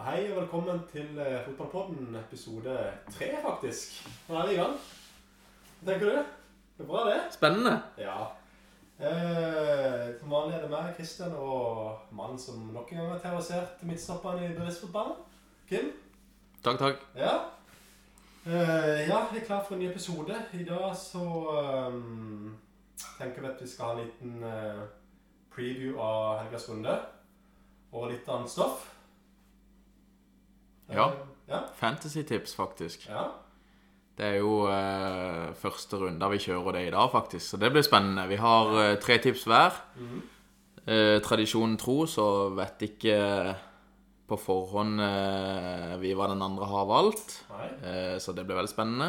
Hei og velkommen til eh, Fotballpodden episode tre, faktisk. Nå er vi i gang. Hva tenker du? Det er bra, det? Spennende. Ja. Eh, som vanlig er det meg, Kristian, og mannen som nok en gang har terrorisert midtstopperen i bedriftsfotballen. Kim? Takk, takk. Ja. Eh, ja, vi er klar for en ny episode. I dag så ehm, tenker vi at vi skal ha en liten eh, preview av helgas runde. Og litt annet stoff. Ja. Eh, ja. Fantasy-tips, faktisk. ja. Det er jo eh, første runde vi kjører det i dag, faktisk. Så det blir spennende. Vi har eh, tre tips hver. Mhm. Eh, tradisjonen tro, så vet ikke på forhånd eh, vi hva den andre har valgt. Eh, så det blir veldig spennende.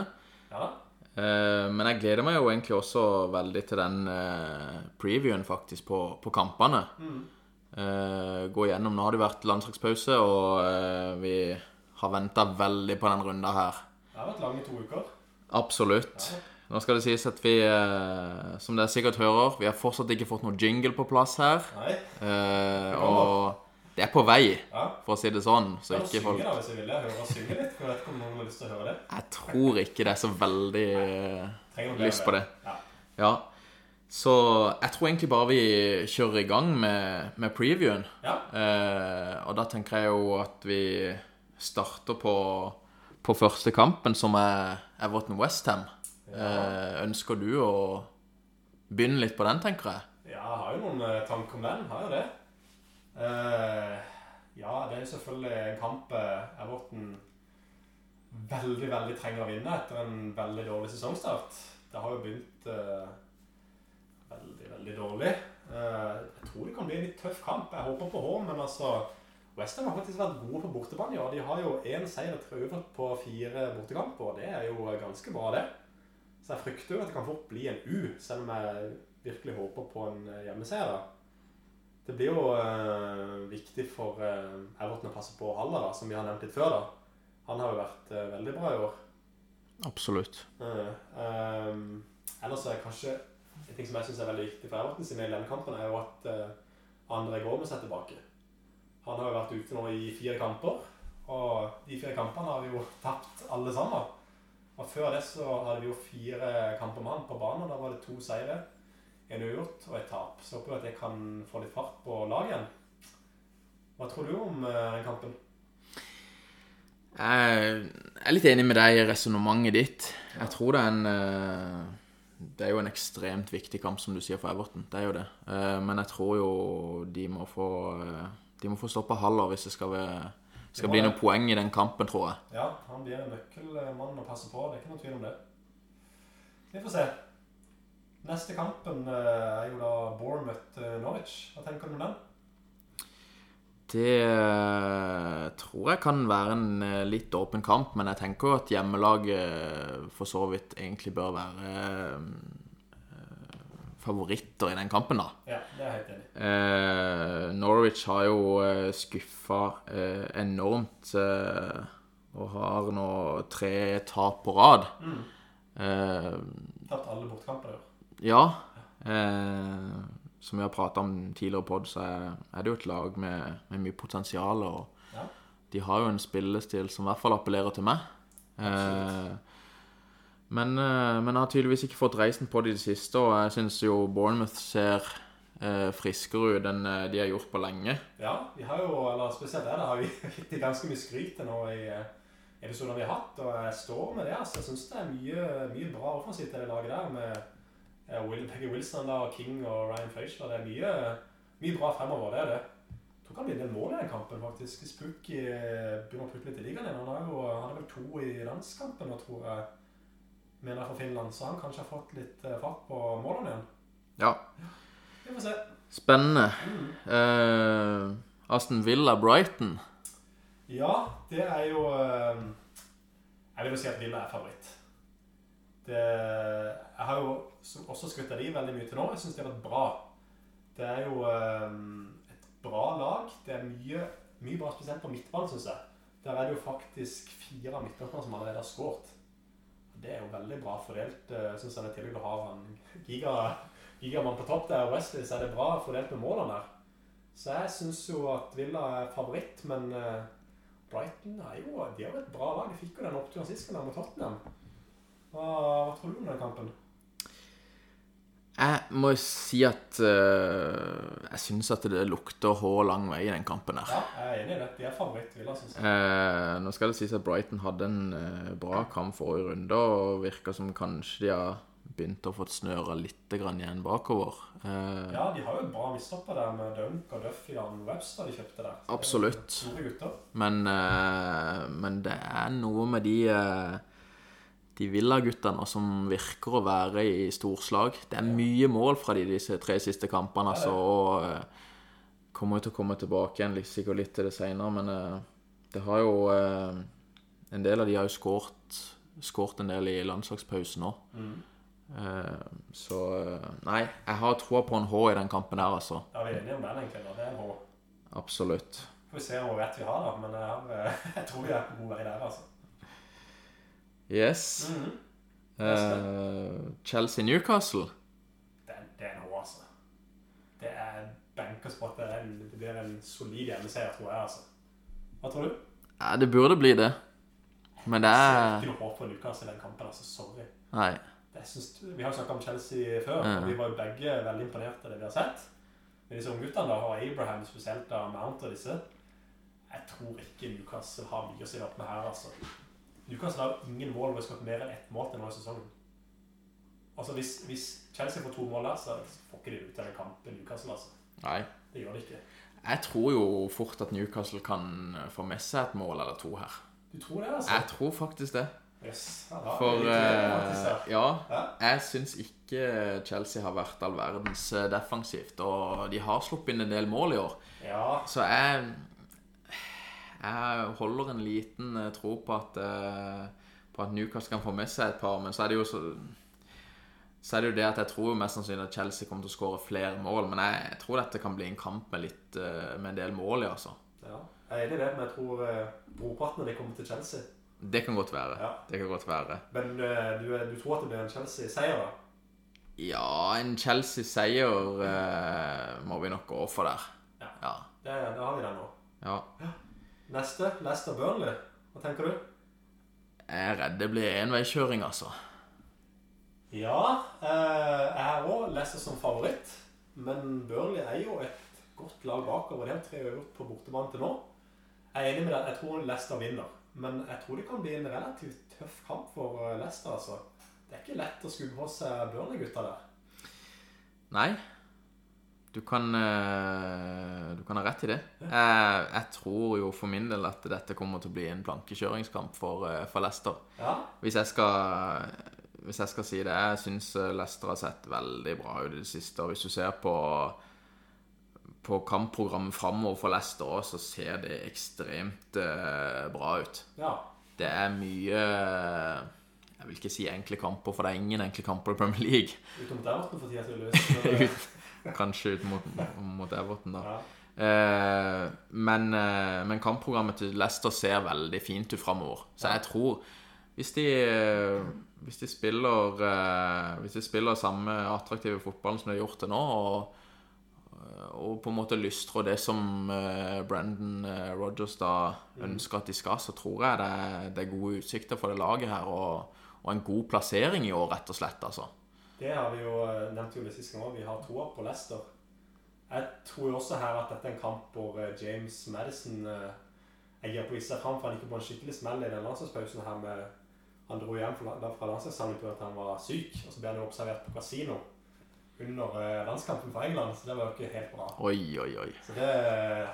Ja. Eh, men jeg gleder meg jo egentlig også veldig til den eh, previewen, faktisk, på, på kampene. Mm. Eh, gå igjennom. Nå har det vært landslagspause, og eh, vi har venta veldig på den runda her. Det har vært lange to uker. Absolutt. Nå skal det sies at vi, eh, som dere sikkert hører, vi har fortsatt ikke fått noe jingle på plass her. Nei. Eh, og det er på vei, Ja. for å si det sånn. Så Jeg ikke folk da, hvis jeg vil. Jeg hører synge litt. Jeg vet ikke om noen har lyst til å høre det. Jeg tror ikke det er så veldig lyst på det. Ja. Ja. Så jeg tror egentlig bare vi kjører i gang med, med previewen. ja. Eh, og da tenker jeg jo at vi starter på, på første kampen, som er Everton Westham. Ja. ønsker du å begynne litt på den, tenker jeg? Ja, jeg har jo noen eh, tanker om den. Har jo det. Eh, ja, det er jo selvfølgelig en kamp eh, Everton veldig, veldig trenger å vinne etter en veldig dårlig sesongstart. Det har jo begynt eh, veldig, veldig dårlig. Eh, jeg tror det kan bli en litt tøff kamp. Jeg håper på H, men altså Westham har faktisk vært gode på bortebane. Ja. De har jo én seier og tre uavgjort på fire bortekamper. og Det er jo ganske bra, det. Så jeg frykter jo at det kan fort bli en U, selv om jeg virkelig håper på en eh, hjemmeseier. Det blir jo øh, viktig for øh, Everton å passe på Haller, da, som vi har nevnt litt før. da. Han har jo vært øh, veldig bra i år. Absolutt. Uh, ehm, ellers er kanskje en ting som jeg syns er veldig viktig for Everton sine i denne kampen, er jo at uh, André Gormes er tilbake. Han har jo vært ute nå i fire kamper, og de fire kampene har vi jo tapt alle sammen. Og før det så hadde vi jo fire kamper med han på banen, da var det to seire, en uavgjort og et tap. Så håper jeg at jeg kan få litt fart på laget igjen. Hva tror du om eh, den kampen? Jeg er litt enig med deg i resonnementet ditt. Jeg tror det er en eh, Det er jo en ekstremt viktig kamp, som du sier, for Everton. Det er jo det. Eh, Men jeg tror jo de må få De må få stoppa Haller hvis det skal, være, skal må bli noen poeng i den kampen, tror jeg. Ja, han blir en nøkkelmann å passe på. Det er ikke noen tvil om det. Vi får se. Neste kampen eh, er jo da Bournemouth-Norwich. Hva tenker du om den? Det eh, tror jeg kan være en eh, litt åpen kamp, men jeg tenker jo at hjemmelaget for så vidt egentlig bør være favoritter i den kampen, da. Ja, det er helt enig. Eh, Norwich har jo eh, skuffa eh, enormt eh, og har nå tre tap på rad. Mm. Eh, Tatt alle bortkamper i år. ja. Eh, som vi har prata om tidligere på, så er, det jo et lag med, med mye potensial. Og Ja. de har jo en spillestil som i hvert fall appellerer til meg. Eh, Absolutt. Men, eh, men har tydeligvis ikke fått reisen på det i det siste, og jeg syns jo Bournemouth ser eh, friskere ut enn eh, de har gjort på lenge. Ja, vi har jo, eller spesielt der, da har vi gitt ganske mye skryt nå i eh, episoder vi har hatt, og jeg står med det. altså. Jeg syns det er mye, mye bra offensivt i det laget der, med Will, Peggy Wilson da, og King og Ryan Frazier. Det er mye, mye bra fremover, det er det. Jeg tror det kan bli en mål i den kampen, faktisk. Spooky begynner å putte litt i ligaen igjen. Han har jo han har vel to i landskampen nå, tror jeg. Mener fra Finland, så han kanskje har fått litt eh, fart på målene igjen. Ja, Vi får se. spennende. Mm. Uh, Aston Villa Brighton. Ja, det er jo uh, Jeg vil jo si at Villa er favoritt. Det, jeg har jo også skrytt av de veldig mye til nå. Jeg syns de har vært bra. Det er jo uh, et bra lag. Det er mye, mye bra spesielt på midtbanen, syns jeg. Der er det jo faktisk fire av midtbanene som allerede har skåret. Det er jo veldig bra fordelt, syns jeg. I tillegg til å ha en giga, gigamann på topp der, Wesley, så er det bra fordelt med målene der. Så jeg syns jo at Villa er favoritt, men eh, Brighton er jo, de har jo et bra lag. De fikk jo den oppturen sist gang mot Tottenham. Hva, hva tror du om den kampen? Jeg må si at uh, jeg syns at det lukter H lang vei i den kampen her. Ja, jeg er enig i det. De er favoritt, vil jeg. Eh, nå skal det sies at Brighton hadde en uh, bra kamp forrige runde, og virker som kanskje de har begynt å få snøra litt grann igjen bakover. Ja, de har jo bra midtstopper der med Dunk og Duffy og Webster de kjøpte der. Er Absolutt. Men, men det er noe med de De Villa-guttene som virker å være i storslag. Det er mye mål fra de disse tre siste kampene, altså. Og eh, kommer til å komme tilbake igjen sikkert litt til det seinere, men eh, det har jo eh, En del av de har jo skåret skåret en del i landslagspausen òg. Mm. så eh, Nei, jeg har troa på en H i den kampen her, altså. Ja, vi er enige om den egentlig. Det er en H. Absolutt. Får vi se hvor rett vi har, da. Men jeg, jeg tror vi er på god vei der, altså. Yes. Mm -hmm. uh, Chelsea-Newcastle. Det, er- det er noe, altså. Det er bankerspot. Det, er en, det blir en solid hjemmeseier, tror jeg, altså. Hva tror du? Ja, det burde bli det. Men det Jeg ser er ikke noe håp for Newcastle i den kampen, altså. Sorry. Nei. Synes, vi har jo snakket om Chelsea før, Ja. og vi var jo begge veldig imponert av det vi har sett. Men disse ungguttene og Abraham spesielt, da, Mount og disse, jeg tror ikke Newcastle har mye å si opp med her, altså. Newcastle har ingen mål hvor de skal ha mer enn ett mål til nå i sesongen. Altså, hvis, hvis Chelsea får to mål der, så får ikke de ut denne kampen Newcastle, altså. Nei. Det gjør de ikke. Jeg tror jo fort at Newcastle kan få med seg et mål eller to her. Du tror det, altså? Jeg tror faktisk det. Yes. Er For det der. ja, Ja. jeg syns ikke Chelsea har vært all verdens eh, defensivt. Og de har sluppet inn en del mål i år. Ja, Så jeg Jeg holder en liten eh, tro på at eh, På at Newcastle kan få med seg et par, men så er det jo så så er det jo det at jeg tror mest sannsynlig at Chelsea kommer til å skåre flere mål. Men jeg, tror dette kan bli en kamp med, litt, eh, med en del mål i, altså. ja. Jeg er enig i det, men jeg tror brorparten av de kommer til Chelsea. Det kan godt være. Ja. Det kan godt være. Men du, du tror at det blir en Chelsea-seier, da? Ja, en Chelsea-seier eh, må vi nok gå for der. Ja. Ja. Det, det har vi den nå. ja. Neste, Leicester Burnley. Hva tenker du? Jeg er redd det blir enveiskjøring, altså. Ja, eh, jeg er òg Leicester som favoritt. Men Burnley er jo et godt lag bakover. De har tre øvert på bortebane til nå. Jeg er enig med deg. Jeg tror Leicester vinner. Men jeg tror det kan bli en relativt tøff kamp for eh, Leicester. altså. Det er ikke lett å skubbe på seg Burnley-gutta der. Nei. Du kan, eh, du kan ha rett i det. Jeg, jeg tror jo for min del at dette kommer til å bli en blankekjøringskamp for, eh, for Leicester. Ja, Hvis jeg skal, hvis jeg skal si det, jeg syns Leicester har sett veldig bra ut i det siste. Og hvis du ser på, på kampprogrammet framover for Leicester òg, så ser det ekstremt eh, bra ut. ja. Det er mye Jeg vil ikke si enkle kamper, for det er ingen enkle kamper i Premier League. Utenom Everton for tida, tydeligvis. Kanskje ut mot, mot Everton, da. Eh, men, eh, men kampprogrammet til Leicester ser veldig fint ut framover. Så jeg tror hvis de, hvis de spiller eh, Hvis de spiller samme attraktive fotballen som de har gjort til nå, og, og på en måte lystrer det som eh, Brandon eh, Rogers da ønsker at de skal, så tror jeg det er, det gode utsikter for det laget her. Og en god plassering i år, rett og slett. altså. Det har vi jo eh, nevnt jo det siste gang òg. Vi har troa på Leicester. Jeg tror jo også her at dette er en kamp hvor eh, James Madison eh, jeg gir på visse fram, for han gikk på en skikkelig smell i den landslagspausen her med Han dro hjem fra, fra landslagssamling at han var syk, og så ble han jo observert på kasino under landskampen for England, så det var jo ikke helt bra. Oi, oi, oi. Så det,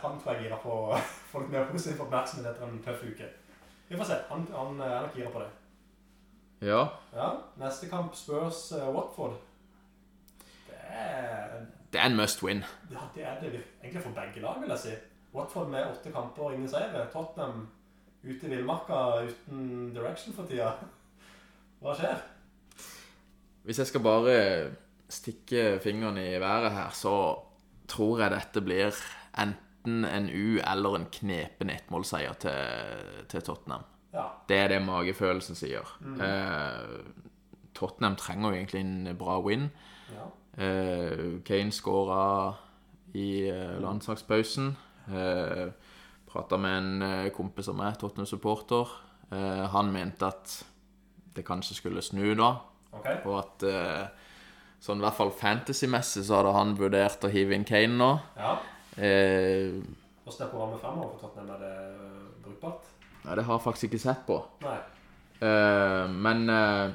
han tror jeg girer på folk mer positiv oppmerksomhet etter en tøff uke. Vi får se. Han, han er nok gira på det. Ja. Ja, neste kamp Spurs-Watford. Det er Det er en must win. Ja, det er det egentlig for begge lag, vil jeg si. Watford med åtte kamper og ingen seire. Tottenham ute i villmarka uten direction for tida. Hva skjer? Hvis jeg skal bare stikke fingeren i været her, så tror jeg dette blir enten en U eller en knepen ettmålseier til, til Tottenham. Ja. Det er det magefølelsen sier. Eh, Tottenham trenger jo egentlig en bra win. ja. Eh, Kane skåra i eh, landslagspausen. Eh, Prata med en eh, kompis av meg, Tottenham-supporter. Eh, han mente at det kanskje skulle snu da, okay. og at eh, sånn i hvert fall fantasy-messig så hadde han vurdert å hive inn Kane nå. Ja. Eh, Hvordan er programmet fremover for Tottenham? Er det brukbart? Ja, det har jeg faktisk ikke sett på. Nei. Uh, men uh,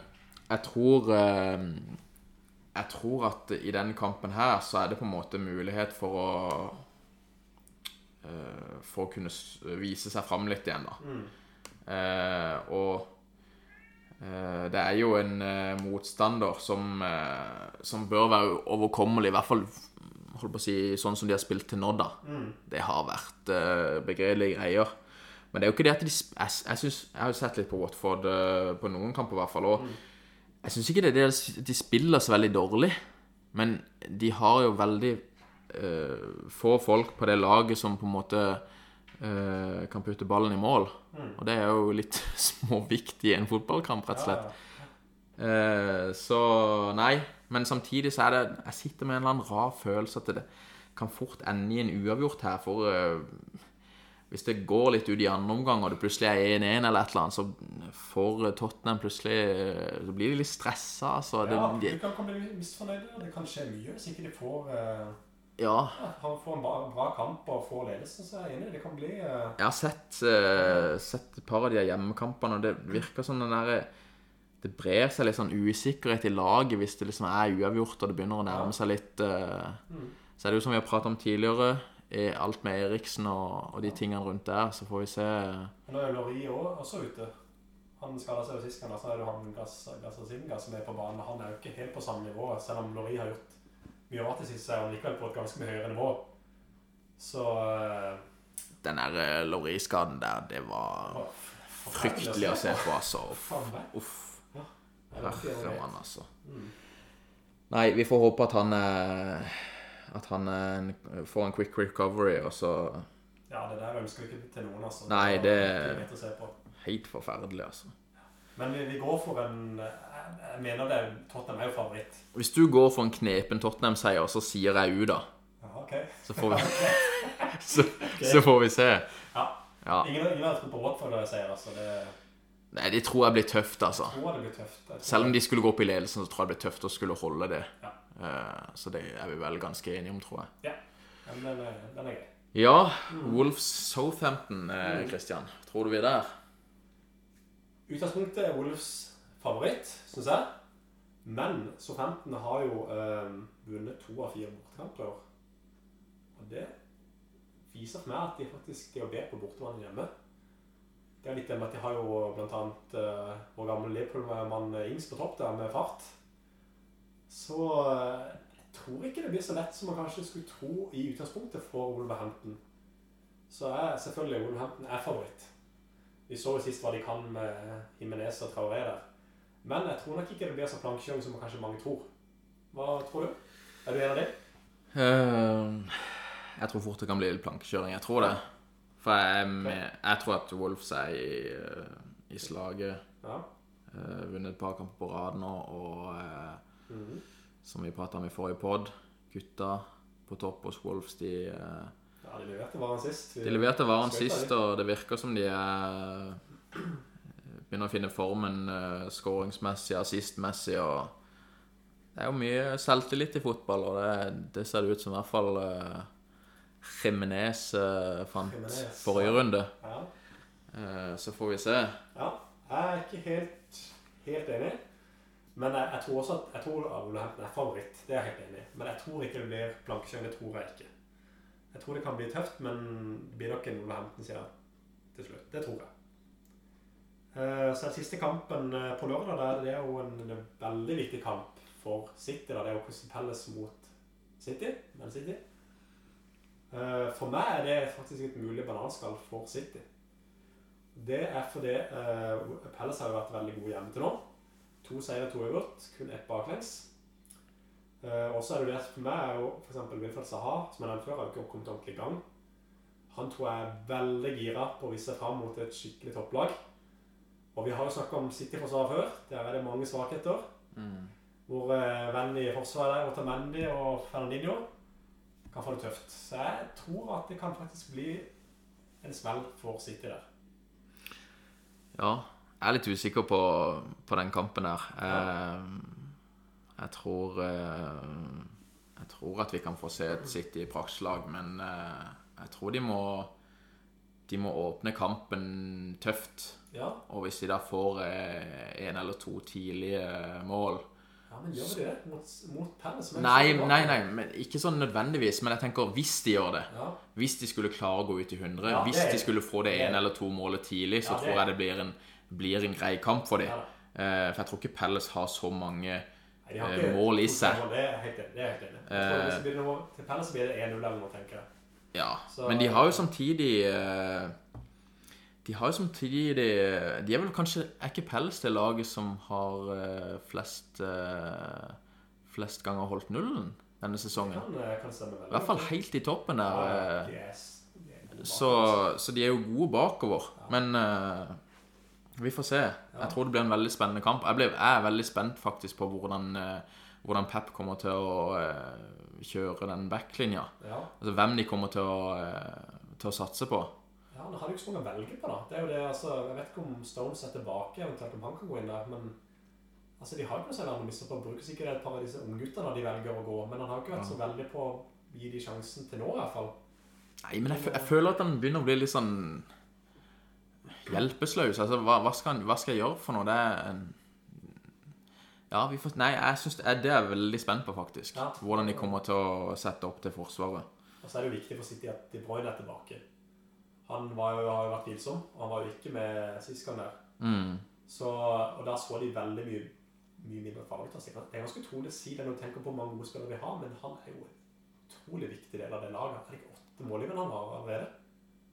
jeg tror uh, Jeg tror at i denne kampen her så er det på en måte mulighet for å For å kunne vise seg fram litt igjen, da. Mm. Og det er jo en motstander som, som bør være overkommelig, i hvert fall holdt på å si, sånn som de har spilt til nå, da. Mm. Det har vært begredelige greier. Men det er jo ikke det at de Jeg, jeg, synes, jeg har jo sett litt på Watford eh, på noen kamper, i hvert fall. Og jeg syns ikke det er det at de spiller så veldig dårlig. Men de har jo veldig uh, få folk på det laget som på en måte uh, kan putte ballen i mål. Og det er jo litt småviktig i en fotballkamp, rett og slett. Eh, så nei. Men samtidig så er det Jeg sitter med en eller annen rar følelse at det kan fort ende i en uavgjort her. For hvis det går litt ut i andre omgang, og det plutselig er 1-1 eller et eller annet, så får Tottenham plutselig eh, Så blir de litt stressa. Altså. Det, Ja, de, du kan, komme bli misfornøyd. Det kan skje mye hvis ikke de får, øh, ja. ja, får en bra, bra kamp og får ledelsen. Så er jeg enig. Det kan bli øh, Jeg har sett, eh, sett et par av de hjemmekampene, og det virker som den derre Det brer seg litt sånn usikkerhet i laget hvis det liksom er uavgjort og det begynner å nærme seg litt eh, Så er det jo som vi har pratet om tidligere, er alt med Eriksen og, og de tingene rundt der, så får vi se. Nå er jo Lori også, ute. Han skada seg jo sist gang. Så er det han Gazazinga som er på banen. Han er jo ikke helt på samme nivå. Selv om Lori har gjort mye rart i siste, så er han likevel på et ganske mye høyere nivå. Så øh, Den der eh, Lorry-skaden der, det var fryktelig å se på, altså. Uff. Det- Herremann, altså. Nei, vi får håpe at han eh, At han en, får en quick recovery, og så Ja, det der ønsker vi ikke til noen, altså. Nei, det- er. Helt forferdelig, altså. Men vi, vi går for en Jeg, mener det Tottenham er jo favoritt. Hvis du går for en knepen Tottenham-seier, så sier jeg U, da. Ja, ok. Så får vi, så, så får vi se. Ja. Ja. Ingen, ingen har trodd på råd for det, jeg sier altså. Det Nei, det tror jeg blir tøft, altså. jeg tror det blir tøft. Selv om de skulle gå opp i ledelsen, så tror jeg det blir tøft å skulle holde det. Ja. Eh, Så det er vi vel ganske enige om, tror jeg. Ja. men den er, den er grei. Ja, Wolves Southampton, eh, Christian. Tror du vi er der? Utgangspunktet er Wolves favoritt, syns jeg. Men Southampton har jo øh, vunnet to av fire bortekamper i år. Og det viser for meg at de faktisk de er bedre på bortebane enn hjemme. Det er litt det med at de har jo blant annet eh, vår gamle Liverpool-mann Ings på topp der med fart. Så eh, jeg tror ikke det blir så lett som man kanskje skulle tro i utgangspunktet for Wolverhampton. Så er selvfølgelig Wolverhampton er favoritt. Vi så jo sist hva de kan med Jimenez og Traoré der. Men jeg tror nok ikke det blir så plankekjøring som kanskje mange tror. Hva tror du? Er du en av det? Uh, Jeg tror fort det kan bli litt plankekjøring. Jeg tror det. For jeg, med, jeg tror at Wolfs er i, eh, i slaget. Ja. Uh, Vunnet et par kamper på rad nå, og eh, Mhm. som vi prata om i forrige pod, gutta på topp hos Wolves, de eh, Ja, de leverte varen sist. Vi- De leverte varen sist, og det virker som de er begynner å finne formen uh, skåringsmessig, assistmessig, og det er jo mye selvtillit i fotball, og det, det ser det ut som i hvert fall uh, Jimenez uh, fant Jimenez, forrige ja. runde. Ja. Uh, så får vi se. ja. Jeg er ikke helt, helt enig. Men jeg, jeg tror også at jeg tror Wolverhampton er favoritt. Det er jeg helt enig i. Men jeg tror ikke det blir plankekjøring. Det tror jeg ikke. Jeg tror det kan bli tøft, men det blir nok en Wolverhampton-seier til slutt. Det tror jeg. Eh, Så den siste kampen eh, på lørdag det er jo en, en veldig viktig kamp for City. Da. Det er jo Crystal Palace mot City. Men City. Eh, For meg er det faktisk et mulig bananskall for City. Det er fordi Palace har jo vært veldig gode hjemme til nå. To seire, to uavgjort. Kun ett baklengs. Uh, og så er det det for meg er jo f.eks. Wilfred Saha, som jeg nevnte før, har ikke kommet ordentlig i gang. Han tror jeg er veldig gira på å vise seg fram mot et skikkelig topplag. Og vi har jo snakka om City-forsvaret før. Der er det mange svakheter. Hvor uh, venn i forsvaret der, Otamendi og Fernandinho, kan få det tøft. Så jeg tror at det kan faktisk bli en smell for City der. Ja, jeg er litt usikker på, på den kampen her. Jeg, jeg tror eh, Jeg tror at vi kan få se et City i praktslag, men eh, jeg tror de må De må åpne kampen tøft. Ja, Og hvis de da får eh, en eller to tidlige mål ja men gjør de det mot, mot Palace? Nei, nei, nei, men ikke sånn nødvendigvis. Men jeg tenker hvis de gjør det. Ja, Hvis de skulle klare å gå ut i 100, Ja, hvis de skulle få det ene eller to målet tidlig, så tror jeg det blir en, blir en grei kamp for dem. Ja. Eh, for jeg tror ikke Pelles har så mange eh, mål i seg. Det er helt enig. Noe, til Pelles blir det 1-0 eller noe, tenker jeg. Ja, Så- men de har jo samtidig eh, De har jo samtidig De er vel kanskje Er ikke Pels det laget som har eh, flest eh, Flest ganger holdt nullen denne sesongen? Kan, eh, kan stemme veldig. I hvert fall helt i toppen der. Ja, yes. de de Så, så de er jo gode bakover. Men eh, vi får se. Jeg tror det blir en veldig spennende kamp. Jeg, ble, jeg er veldig spent faktisk på hvordan, eh, hvordan Pep kommer til å eh, kjøre den backlinja. Ja. Altså hvem de kommer til å, eh, til å satse på. ja, han hadde jo ikke så mange å velge på, da. Det er jo det, altså, Jeg vet ikke om Stones er tilbake, eventuelt om han kan gå inn der, men altså, de har jo ikke noe særlig på å. Bruker sikkert et par av disse ungguttene de velger å gå, men han har ikke vært så veldig på å gi de sjansen til nå, i hvert fall. Nei, men jeg, jeg føler at han begynner å bli litt sånn hjelpeløs. Altså, hva, hva, skal hva skal jeg gjøre for noe? Det er en Ja, vi får Nei, jeg synes det, er, er jeg veldig spent på, faktisk. Ja. Hvordan de kommer til å sette opp til Forsvaret. Og så er det jo viktig for City at De Bruyne er tilbake. Han var jo, har jo vært tvilsom, og han var jo ikke med sist gang der. Mm. Så, og der så de veldig mye, mye mindre farlig seg. Det er ganske utrolig å si det når du tenker på hvor mange gode spillere vi har, men han er jo en utrolig viktig del av det laget. Er det ikke åtte målgivere han har allerede?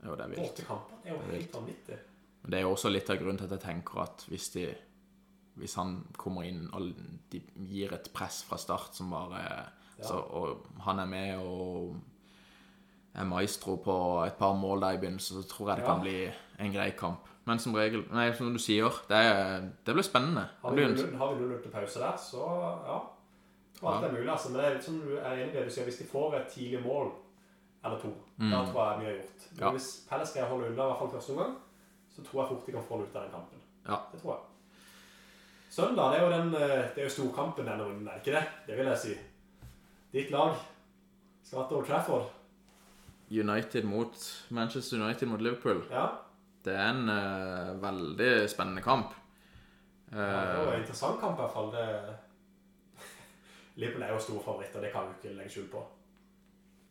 Jo, det er vilt. åtte kamper? Det er jo er helt vanvittig. Men det er jo også litt av grunnen til at jeg tenker at hvis de Hvis han kommer inn og de gir et press fra start som bare Ja. så, Og han er med og er maestro på et par mål der i begynnelsen, så tror jeg det Ja. kan bli en grei kamp. Men som regel Nei, som du sier, det, det blir spennende. Har vi null en, 0-0 har vi 0-0 til pause der, så ja. Alt er mulig, altså. Men det er litt som du er enig i det du sier, hvis de får et tidlig mål eller to, da tror jeg mye er gjort. Men Mm. Ja. hvis Pelle skal holde unna, i hvert fall første omgang, så tror jeg fort de kan få det ut av den kampen. Ja. Det tror jeg. Søndag, det er jo den eh, Det er jo storkampen denne runden, er det ikke det? Det vil jeg si. Ditt lag skal til Old Trafford. United mot Manchester United mot Liverpool. Ja. Det er en uh, veldig spennende kamp. ja det er jo Eh, en interessant kamp, i hvert fall. Det... Liverpool er jo store favoritter, det kan vi ikke legge skjul på.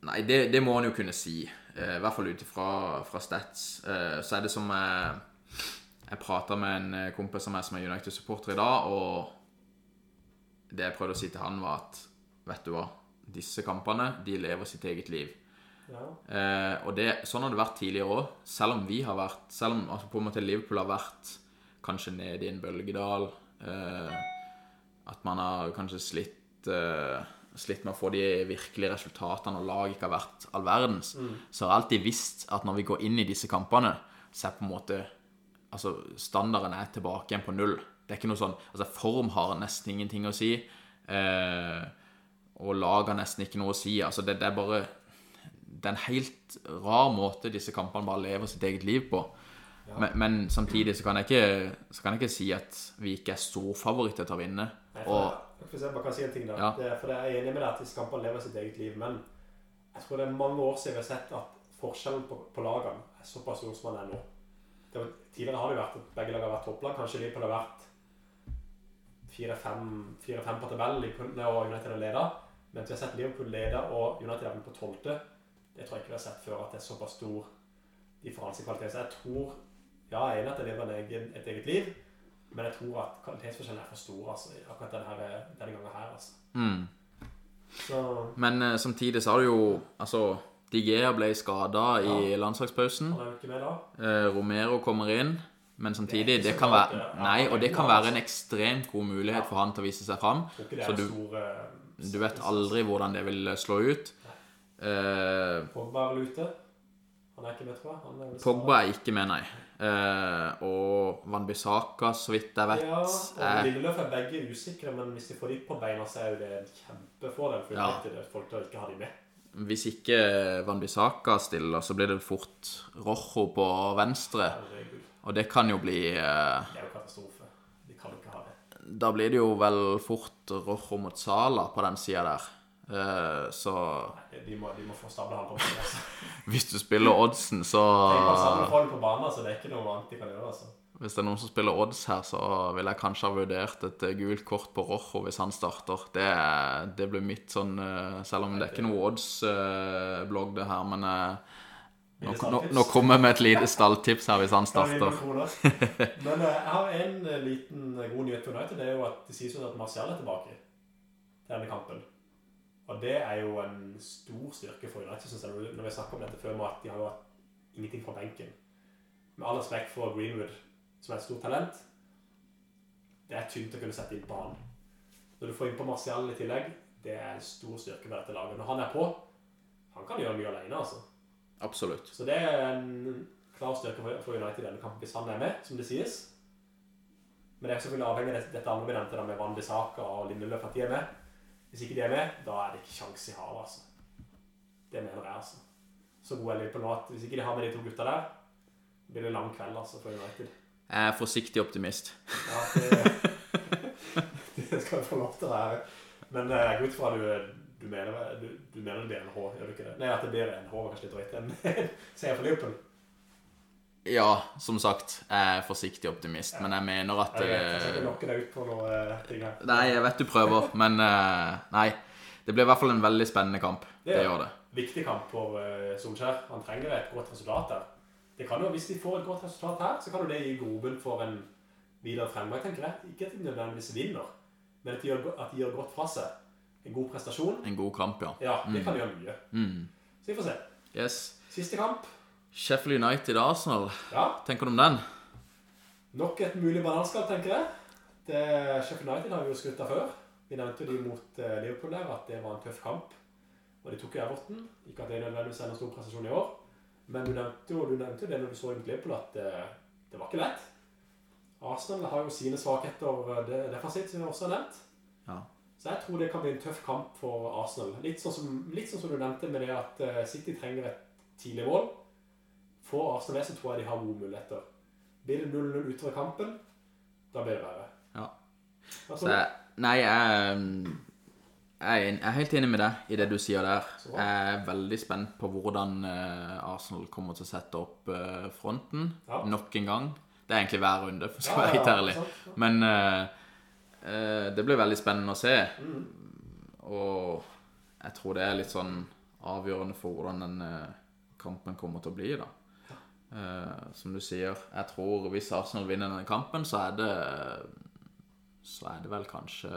Nei, det, det må han jo kunne si. Eh, I hvert fall ut ifra stats. Eh, så er det som jeg Jeg prata med en eh, kompis av meg som er United-supporter i dag, og det jeg prøvde å si til han, var at vet du hva, disse kampene, de lever sitt eget liv. Ja. Eh, og det, sånn har det vært tidligere òg. Selv om vi har vært Selv om altså, på en måte Liverpool har vært kanskje nede i en bølgedal. Eh, at man har kanskje slitt eh, Slitt med å få de virkelige resultatene, og laget ikke har vært all verdens. Så har jeg alltid visst at når vi går inn i disse kampene, så er på en måte Altså, standarden er tilbake igjen på null. Det er ikke noe sånn Altså, form har nesten ingenting å si. Eh, og lag har nesten ikke noe å si. Altså, det, det er bare det er en helt rar måte disse kampene bare lever sitt eget liv på. Men, men samtidig så kan, jeg ikke, så kan jeg ikke si at vi ikke er storfavoritter til å vinne. Og jeg, for jeg bare kan si en ting da. Ja. Det, for jeg er enig med deg at kampene lever sitt eget liv, men jeg tror det er mange år siden vi har sett at forskjellen på, på lagene er såpass stor som den er nå. Var, tidligere har det vært at begge lag har vært topplag. Kanskje Liverpool har vært fire-fem på tabellen og United har leda. Men vi har sett Liverpool lede og United er vel på tolvte. Det tror jeg ikke vi har sett før, at det er såpass stor differanse i kvalitet. Så jeg tror Ja, jeg er enig at det lever et eget liv. Men jeg tror at kvalitetsforskjellen er for stor altså, akkurat denne, denne gangen her. Altså. mm. Så Men uh, samtidig så har du jo Altså, Digea ble skada i landslagspausen. Eh, Romero kommer inn. Men samtidig, Det det kan være Nei, og det kan være en ekstremt god mulighet for han til å vise seg fram. Så du- eh, Du vet aldri hvordan det vil slå ut. Pogba er vel ute. Han er ikke med, tror jeg. Pogba er ikke med, nei. Eh, og Van Bissaka, så vidt jeg vet, Ja, og Lilleløf er begge usikre, men hvis de får de på beina, så er jo det en kjempefordel for Ja. det folk da ikke har de med. Hvis ikke Van Bissaka stiller, så blir det fort Rojo på venstre. Herregud. Og det kan jo bli eh, Det er jo katastrofe. De kan ikke ha det. Da blir det jo vel fort Rojo mot Sala på den sida der. Eh, så De må, de må få stabla han på plass. Altså. hvis du spiller oddsen, så på banen, så det er ikke noe annet de kan gjøre. altså. Hvis det er noen som spiller odds her, så ville jeg kanskje ha vurdert et eh, gult kort på Rojo hvis han starter. Det, det blir mitt sånn eh, Selv om det er ikke noe odds-blogg, det her, men nå, nå, nå kommer jeg med et lite stalltips her hvis han starter. Men jeg har en liten god nyhet for United. Det er jo at det sier jo at Marcial er tilbake til denne kampen. Og det er jo en stor styrke for United, syns jeg, når vi- snakker om dette før, med at de har jo hatt ingenting fra benken. Med all respekt for Greenwood, som er et stort talent, det er tynt å kunne sette inn på han. Når du får inn på Marcial i tillegg, det er en stor styrke med dette laget. Når han er på, han kan gjøre mye alene, altså. Absolutt. Så det er en klar styrke for United i denne kampen hvis han er med, som det sies. Men det er selvfølgelig avhengig av dette andre vi nevnte, med Van Bissaka og Lindeløf, at de er med. Hvis ikke de er med, da er det ikke sjans i havet, altså. Det mener jeg, altså. Så god er Liverpool nå at hvis ikke de har med de to gutta der, blir det lang kveld, altså, for United. Jeg er forsiktig optimist. Ja, det, det skal du få lov til å være. Men eh, jeg går ut fra du, du, mener, du, du mener det blir en H, gjør du ikke det? Nei, at det blir en H, kanskje litt drøyt. En seier for Liverpool. Ja, som sagt, jeg er forsiktig optimist, men jeg mener at Jeg vet, jeg skal eh, lokke deg ut på noe eh, ting her. Nei, jeg vet du prøver, men eh, nei. Det blir i hvert fall en veldig spennende kamp. Det Det gjør det. Viktig kamp for Solskjær. Han trenger et godt resultat der. Det kan jo, Hvis de får et godt resultat her, så kan jo det gi grobunn for en videre fremgang, tenker jeg. Ikke at de nødvendigvis vinner, men at de gjør, at de gjør godt fra seg. En god prestasjon. En god kamp, ja. Ja, det kan gjøre mye. Mm. Så vi får se. Yes. Siste kamp. Sheffield United-Arsenal. Ja, Tenker du om den? nok et mulig bananskall, tenker jeg. Det, Sheffield United har vi jo skrytt av før. Vi nevnte jo de mot eh, Liverpool der, at det var en tøff kamp. Og de tok jo Everton. Ikke at det nødvendigvis er noen stor prestasjon i år. Men du nevnte jo, du nevnte jo det når du så mot Liverpool, at det, det var ikke lett. Arsenal har jo sine svakheter eh, defensivt, som vi også har nevnt. Ja. Så jeg tror det kan bli en tøff kamp for Arsenal. Litt sånn som, litt sånn som du nevnte med det at eh, City trenger et tidlig mål. Får Arsenal så tror jeg de har gode muligheter. Blir det 0-0 utover kampen, da blir det verre. Ja. Så jeg, nei, jeg, jeg, er en- jeg er helt enig med deg i det du sier der. Jeg er veldig spent på hvordan eh, Arsenal kommer til å sette opp eh, fronten Ja. nok en gang. Det er egentlig hver runde, for å være helt ærlig. Men uh, det blir veldig spennende å se. Mm. Og jeg tror det er litt sånn avgjørende for hvordan den kampen kommer til å bli, da. Eh, som du sier, jeg tror hvis Arsenal vinner denne kampen, så er det Så er det vel kanskje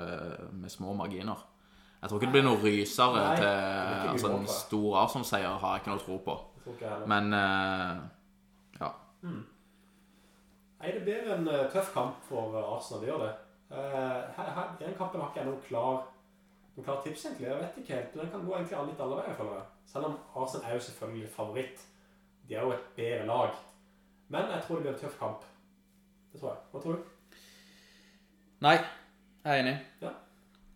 med små marginer. Jeg tror ikke det blir noe rysere Nei, til Altså, en stor Arsenal-seier har jeg ikke noe tro på. Men uh, ja. Nei, det blir en eh, tøff kamp for Arsenal, det gjør det. Uh, her, her, den kampen har ikke jeg noen klar, noen klar tips, egentlig. Jeg vet ikke helt. Den kan gå egentlig litt alle veier, føler jeg. Selv om Arsenal er jo selvfølgelig favoritt. De er jo et bedre lag. Men jeg tror det blir en tøff kamp. Det tror jeg. Hva tror du? Nei, jeg er enig. Ja.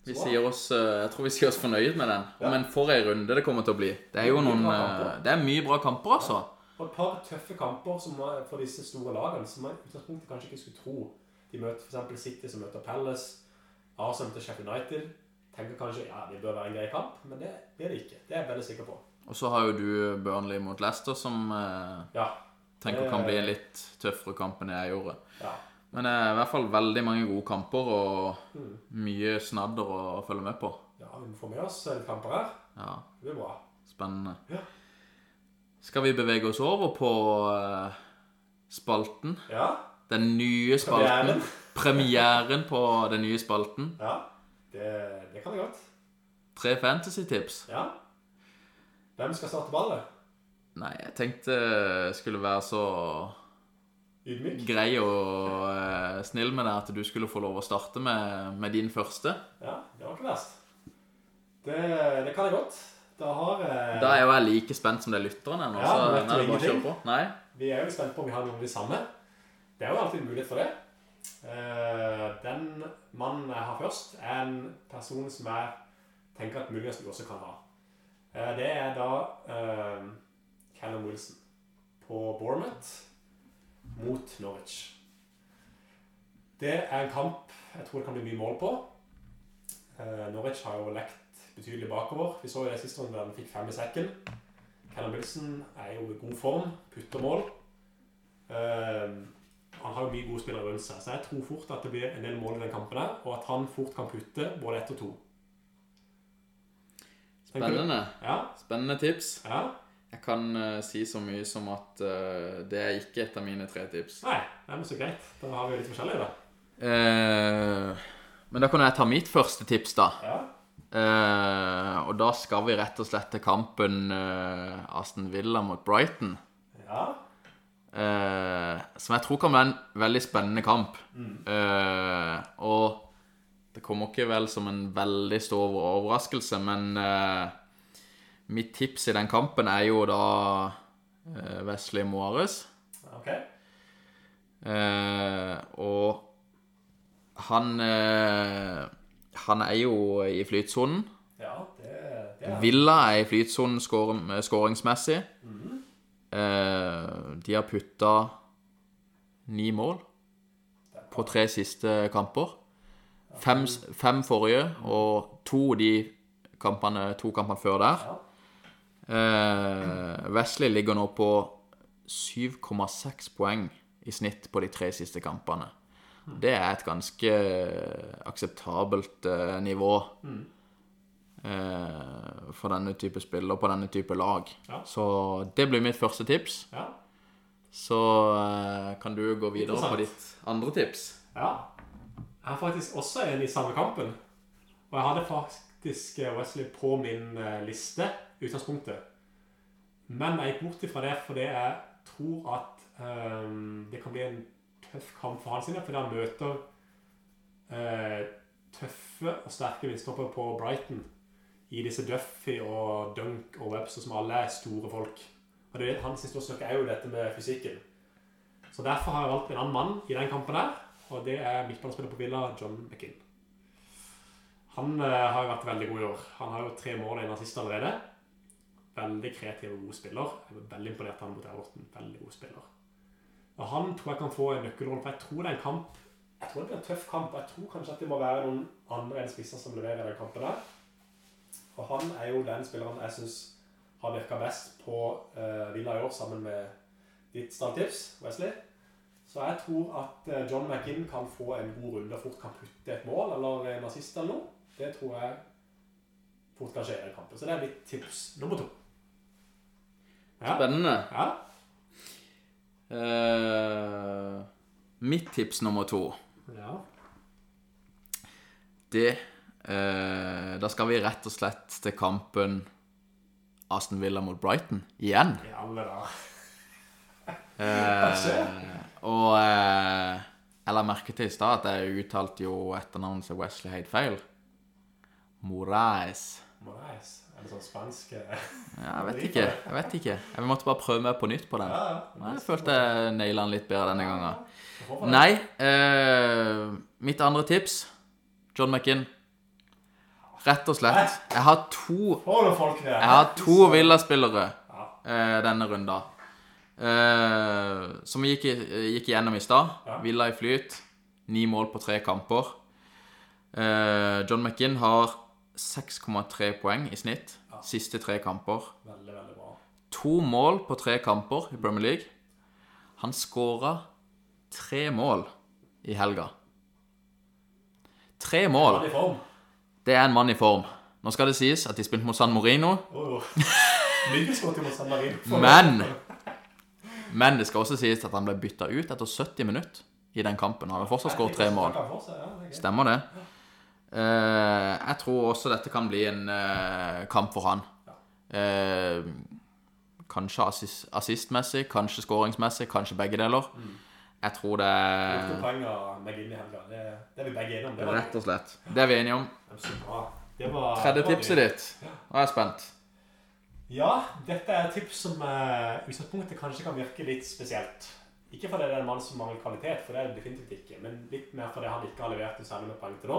Vi sier oss, eh, jeg tror vi sier oss fornøyd med den. Ja. Men for ei runde det kommer til å bli. Det er jo Mye noen eh. Det er mye bra kamper, altså. Og et par tøffe kamper som for disse store lagene, som man utgangspunktet kanskje ikke skulle tro. De møter f.eks. City, som møter Palace. Arsenal til Sheffield United. Tenker kanskje ja, det bør være en grei kamp, men det blir det ikke. Det er jeg veldig sikker på. Og så har jo du Burnley mot Leicester, som eh, Ja. tenker kan bli en litt tøffere kamp enn jeg gjorde. ja. Men er i hvert fall veldig mange gode kamper og Mm. mye snadder å følge med på. Ja, vi må få med oss kamper her. Ja, Det blir bra. spennende. Ja. Skal vi bevege oss over på eh, spalten? Ja, Den nye spalten. Premieren på den nye spalten. ja. Det, det kan jeg godt. Tre fantasy-tips. Ja. Hvem skal starte ballet? Nei, jeg tenkte jeg skulle være så Ydmyk? grei og eh, snill med deg at du skulle få lov å starte med, med din første. Ja, det var ikke verst. Det, det kan jeg godt. Da har jeg Da er jo jeg like spent som det lytterne er nå, Ja, så vet du nå er det bare å ingenting? kjøre på. Nei? Vi er jo spent på om vi har noen av de samme. Det er jo alltid en mulighet for det. Eh, Den mannen jeg har først, er en person som jeg tenker at muligens du også kan ha. Eh, Det er da uh, Callum Wilson på Bournemouth mot Norwich. Det er en kamp jeg tror det kan bli mye mål på. Uh, Norwich har jo lekt betydelig bakover. Vi så jo det siste runde da han fikk fem i sekken. Callum Wilson er jo i god form, putter mål. Uh, han har jo mye gode spillere rundt seg, så jeg tror fort at det blir en del mål i den kampen her, og at han fort kan putte både ett og to. Spennende. Ja, Spennende tips. ja. Jeg kan uh, si så mye som at uh, det er ikke et av mine tre tips. Nei, det er så greit. Da har vi jo litt forskjellige, da. Uh, men da kan jeg ta mitt første tips, da. Ja. Og da skal vi rett og slett til kampen Aston Villa mot Brighton. Ja. Som jeg tror kan være en veldig spennende kamp. Mm. Kommer ikke vel som en veldig stor overraskelse, men eh, mitt tips i den kampen er jo da eh, Wesley Moares. Ok. Eh, og han eh, Han er jo i flytsonen. Ja, det, det er Villa er i flytsonen skår- skåringsmessig. Eh, de har putta ni mål på tre siste kamper. Fem, fem forrige og to de kampene, to kampene før der. Eh, Wesley ligger nå på 7,6 poeng i snitt på de tre siste kampene. Det er et ganske akseptabelt eh, nivå eh, for denne type spiller på denne type lag. Ja. Så det blir mitt første tips. Ja. Så eh, kan du gå videre på ditt andre tips. ja. Jeg har faktisk også en i samme kampen. Og jeg hadde faktisk eh, Wesley på min eh, liste i utgangspunktet. Men jeg gikk bort ifra det fordi jeg tror at um, det kan bli en tøff kamp for han sine. Fordi han møter uh, tøffe og sterke vindstopper på Brighton. I disse Duffy og Dunk og Webster, som alle er store folk. Og det, hans store styrke er jo dette med fysikken. Så derfor har jeg valgt en annen mann i den kampen der. Og det er midtbanespiller på Villa, John McInn. Han eh, har jo vært veldig god i år. Han har jo tre mål og en assist allerede. Veldig kreativ og god spiller. Jeg er veldig imponert av han mot Everton. Veldig god spiller. Og han tror jeg kan få en nøkkelrolle, for jeg tror det er en kamp Jeg tror det blir en tøff kamp. Jeg tror kanskje at det må være noen andre enn spisser som leverer den kampen der. Og han er jo den spilleren jeg syns har virka best på uh, Villa i år, sammen med ditt stalltips, Wesley. Så jeg tror at eh, John McGinn kan få en god runde og fort kan putte et mål eller en assist eller noe. Det tror jeg fort kan skje i den kampen. Så det er mitt tips nummer to. Ja. Spennende. ja. Uh, mitt tips nummer to ja. Det uh, Da skal vi rett og slett til kampen Aston Villa mot Brighton igjen. Ja, alle dager. Eh, og eh, jeg la merke til i stad at jeg uttalte jo etternavnet til Wesley Hade feil. Moraes. Moraes. Er det sånn spansk eh? Ja, jeg vet ikke. Jeg vet ikke. Jeg måtte bare prøve meg på nytt på den. Ja, ja. Jeg følte jeg naila den litt bedre denne gangen. Nei, eh, mitt andre tips John McInn. Rett og slett. Jeg har to? Jeg har to Villa-spillere eh, denne runda. Eh, som vi gikk, gikk igjennom i stad. Ja. Villa i flyt. Ni mål på tre kamper. Uh, John McInn har 6,3 poeng i snitt siste tre kamper. Veldig, veldig bra. To mål på tre kamper i Premier League. Han skåra tre mål i helga. Tre mål. Det er en mann i form. Nå skal det sies at de spilte mot San Morino. Oh. oh. mot San Marino. men Men det skal også sies at han ble bytta ut etter 70 minutter i den kampen. Han har fortsatt skåret tre mål. Stemmer det? Eh, jeg tror også dette kan bli en eh, kamp for han. Eh, kanskje assist, assistmessig, kanskje skåringsmessig, kanskje begge deler. Jeg tror det. Det, er vi begge enige om. Rett og slett. Det er vi enige om. Tredje tipset ditt. Nå er jeg spent. Ja, dette er et tips som uh, utgangspunktet kanskje kan virke litt spesielt. Ikke fordi det er en mann som mangler kvalitet, for det er det definitivt ikke, men litt mer fordi han ikke har levert noe særlig med poeng til nå.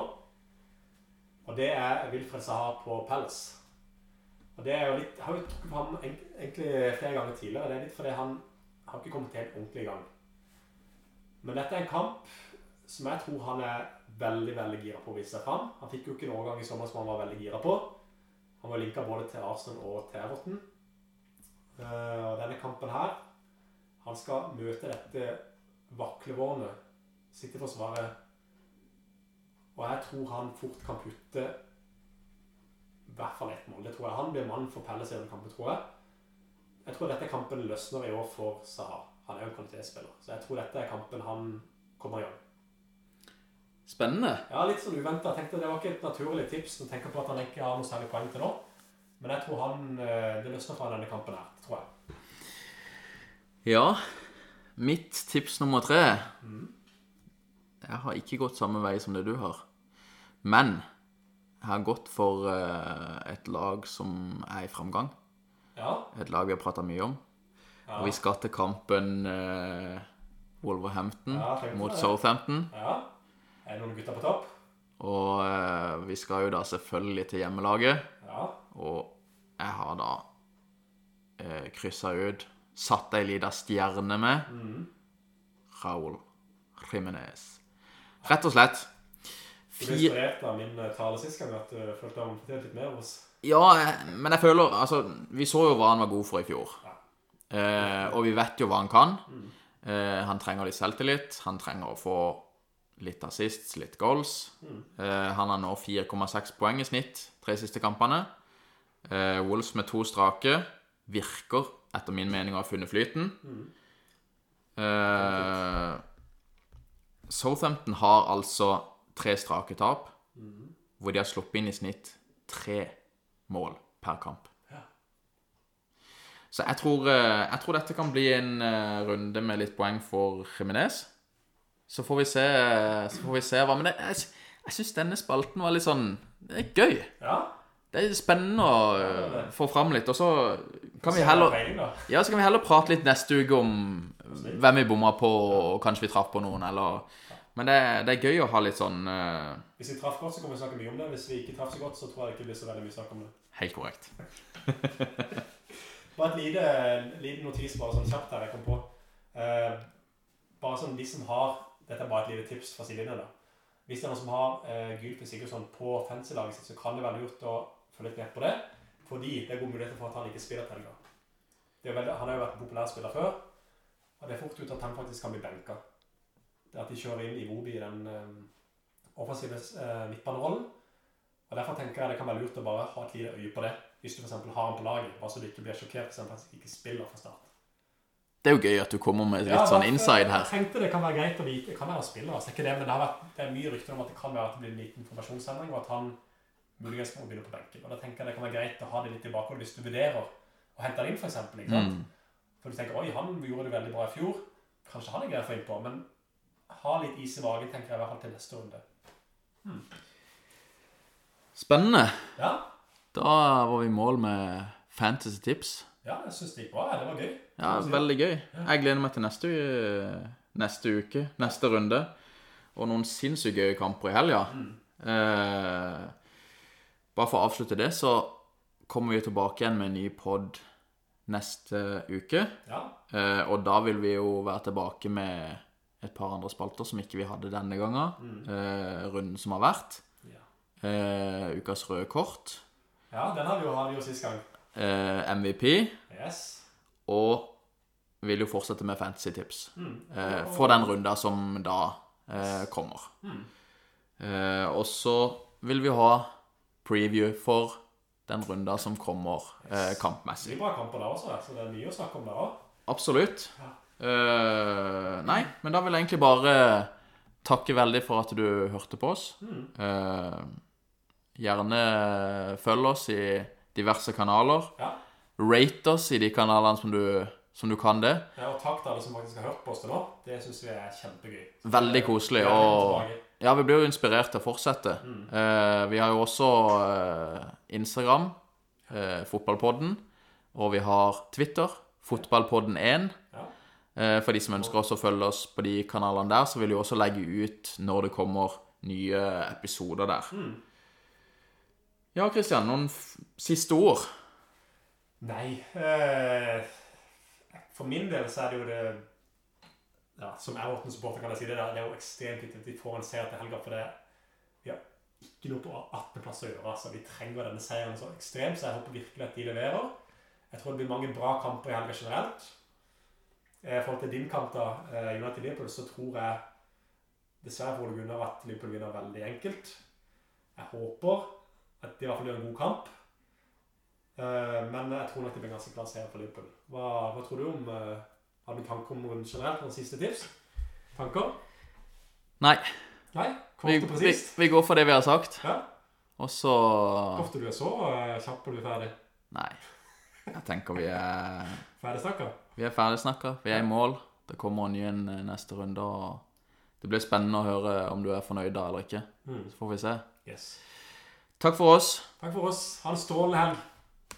Og det er Wilfred Saha på Palace. Og det er jo litt, har jo trukket fram egent- egentlig flere ganger tidligere. Det er litt fordi han har ikke kommet helt ordentlig i gang. Men dette er en kamp som jeg tror han er veldig veldig gira på å vise seg fram. Han fikk jo ikke en overgang i sommer som han var veldig gira på. Han var linka både til Arsenal og til Everton. Uh, denne kampen her Han skal møte dette vaklevårnet City-forsvaret. Og jeg tror han fort kan putte i hvert fall ett mål. Det tror jeg. Han blir mann for Pelles i denne kampen, tror jeg. Jeg tror dette kampen løsner i år for Saha. Han er jo en kvalitetsspiller. Så jeg tror dette er kampen han kommer i gang. Spennende. Ja, litt sånn uventa. Tenkte det var ikke et naturlig tips når tenke tenker på at han ikke har noe særlig poeng til nå. Men jeg tror han eh, det løsner fra denne kampen her. Tror jeg. Ja, mitt tips nummer tre Mm. Jeg har ikke gått samme vei som det du har. Men jeg har gått for eh, et lag som er i framgang. Ja. Et lag vi har prata mye om. Ja. Og vi skal til kampen eh, Wolverhampton Ja, mot. Southampton. ja. Er det noen gutter på topp? Og eh, vi skal jo da selvfølgelig til hjemmelaget. Ja. Og jeg har da eh, kryssa ut Satt ei lita stjerne med Mm. Raúl Jiménez. Rett og slett. Du ble inspirert av min eh, tale sist gang at du følte han fortjente litt mer hos Ja, men jeg føler Altså, vi så jo hva han var god for i fjor. Eh, og vi vet jo hva han kan. Eh, han trenger litt selvtillit. Han trenger å få litt assists, litt goals. Eh, han har nå 4,6 poeng i snitt tre siste kampene. Eh, Wolves med to strake virker, etter min mening, å ha funnet flyten. Eh, Southampton har altså tre strake tap, hvor de har sluppet inn i snitt tre mål per kamp. Ja. Så jeg tror, eh, jeg tror dette kan bli en eh, runde med litt poeng for Jimenez. Så får vi se, så får vi se hva Men det, jeg, jeg syns denne spalten var litt sånn Det er gøy. Ja. Det er spennende å eh, få fram litt. Og så kan vi heller ja, så kan vi heller prate litt neste uke om hvem vi bomma på, og kanskje vi traff på noen, eller Men det, det er gøy å ha litt sånn uh... Hvis vi traff godt, så kommer vi snakke mye om det. Hvis vi ikke traff så godt, så tror jeg det ikke blir så veldig mye snakk om det. Helt korrekt. Bare et lite, lite notis bare sånn kjapt her jeg kom på. Uh, bare sånn de som har Dette er bare et lite tips fra sidelinja. Hvis det er noen som har eh, Gylfi Sigurdsson på fancy-laget sitt, så kan det være lurt å følge litt med på det. Fordi det er gode muligheter for at han ikke spiller til helga. Han har jo vært en populær spiller før, og det er fort ut at han faktisk kan bli benka. Det at de kjører inn i Wobi i den eh, offensive eh, midtbanerollen. Og Derfor tenker jeg det kan være lurt å bare ha et lite øye på det. Hvis du eksempel har han på laget, bare så du ikke blir sjokkert hvis han faktisk ikke spiller fra start. Det er jo gøy at du kommer med litt Ja, sånn inside her. Jeg tenkte det kan være greit å vite. Det kan være spiller, altså ikke det, men det, har vært, det er mye rykter om at det kan være at det blir en liten informasjonsendring, og at han muligens må begynne på benken. Og da tenker jeg det kan være greit å ha det litt i bakhodet hvis du vurderer å hente han inn, for eksempel. Ikke sant? Mm. For du tenker oi, han gjorde det veldig bra i fjor. Kanskje han er grei å få innpå, men ha litt is i magen, tenker jeg i hvert fall til neste runde. Spennende. Ja, Da var vi i mål med fantasy tips. Ja jeg syns det gikk bra. Det var gøy. Ja, veldig gøy. Jeg gleder meg til neste, neste uke, neste runde. Og noen sinnssykt gøye kamper i helga. Eh, bare for å avslutte det, så kommer vi tilbake igjen med en ny pod neste uke. Ja, Eh, og da vil vi jo være tilbake med et par andre spalter som ikke vi hadde denne gangen. Eh, runden som har vært. ja. Eh, ukas røde kort. ja den har vi jo, hatt sist gang. Eh, MVP. Yes. Og vil jo fortsette med fantasy-tips. Mm. Eh, for den runda som da eh, kommer. Eh, og så vil vi ha preview for den runda som kommer eh, kampmessig. Det blir bra kamper der også, så det er mye å snakke om der òg. Absolutt. Eh, nei, men da vil jeg egentlig bare takke veldig for at du hørte på oss. Eh, gjerne følg oss i diverse kanaler. Ja. Rate oss i de kanalene som du, som du kan det. Ja, og takk til alle som faktisk har hørt på oss til nå. Det syns vi er kjempegøy. Veldig koselig. Og ja, vi blir jo inspirert til å fortsette. Eh, vi har jo også eh, Instagram, eh, Fotballpodden. Og vi har Twitter, Fotballpodden1. Ja. Eh, for de som ønsker også å følge oss på de kanalene der, så vil vi også legge ut når det kommer nye episoder der. Ja, Kristian, noen siste ord? Nei eh, For min del så er det jo det ja, Som Everton-supporter kan jeg si det. der, Det er jo ekstremt viktig at vi får en seier til helga. For det, vi har ikke noe på 18.-plass å gjøre. altså Vi trenger denne seieren så ekstremt, så jeg håper virkelig at de leverer. Jeg tror det blir mange bra kamper i helga generelt. Eh, I forhold til din kamp, da, eh, United-Liverpool, så tror jeg dessverre for Ole Gunnar at Liverpool vinner veldig enkelt. Jeg håper at de i hvert fall gjør en god kamp. Eh, men jeg tror nok det blir ganske klar seier for Liverpool. Hva, hva tror du om eh, Har du tanker om runden generelt? Noen siste tips? Tanker? Nei. Nei? Kort Vi, vi, vi går for det vi har sagt. Ja. Og så Ofte du er så eh, kjapp når du er ferdig. Nei. Jeg tenker vi er Ferdig snakka? Vi er ferdig snakka. Vi er i mål. Det kommer en ny neste runde. og Det blir spennende å høre om du er fornøyd da eller ikke. Mm. Så får vi se. Yes. Takk for oss. Takk for oss. Ha en strålende helg.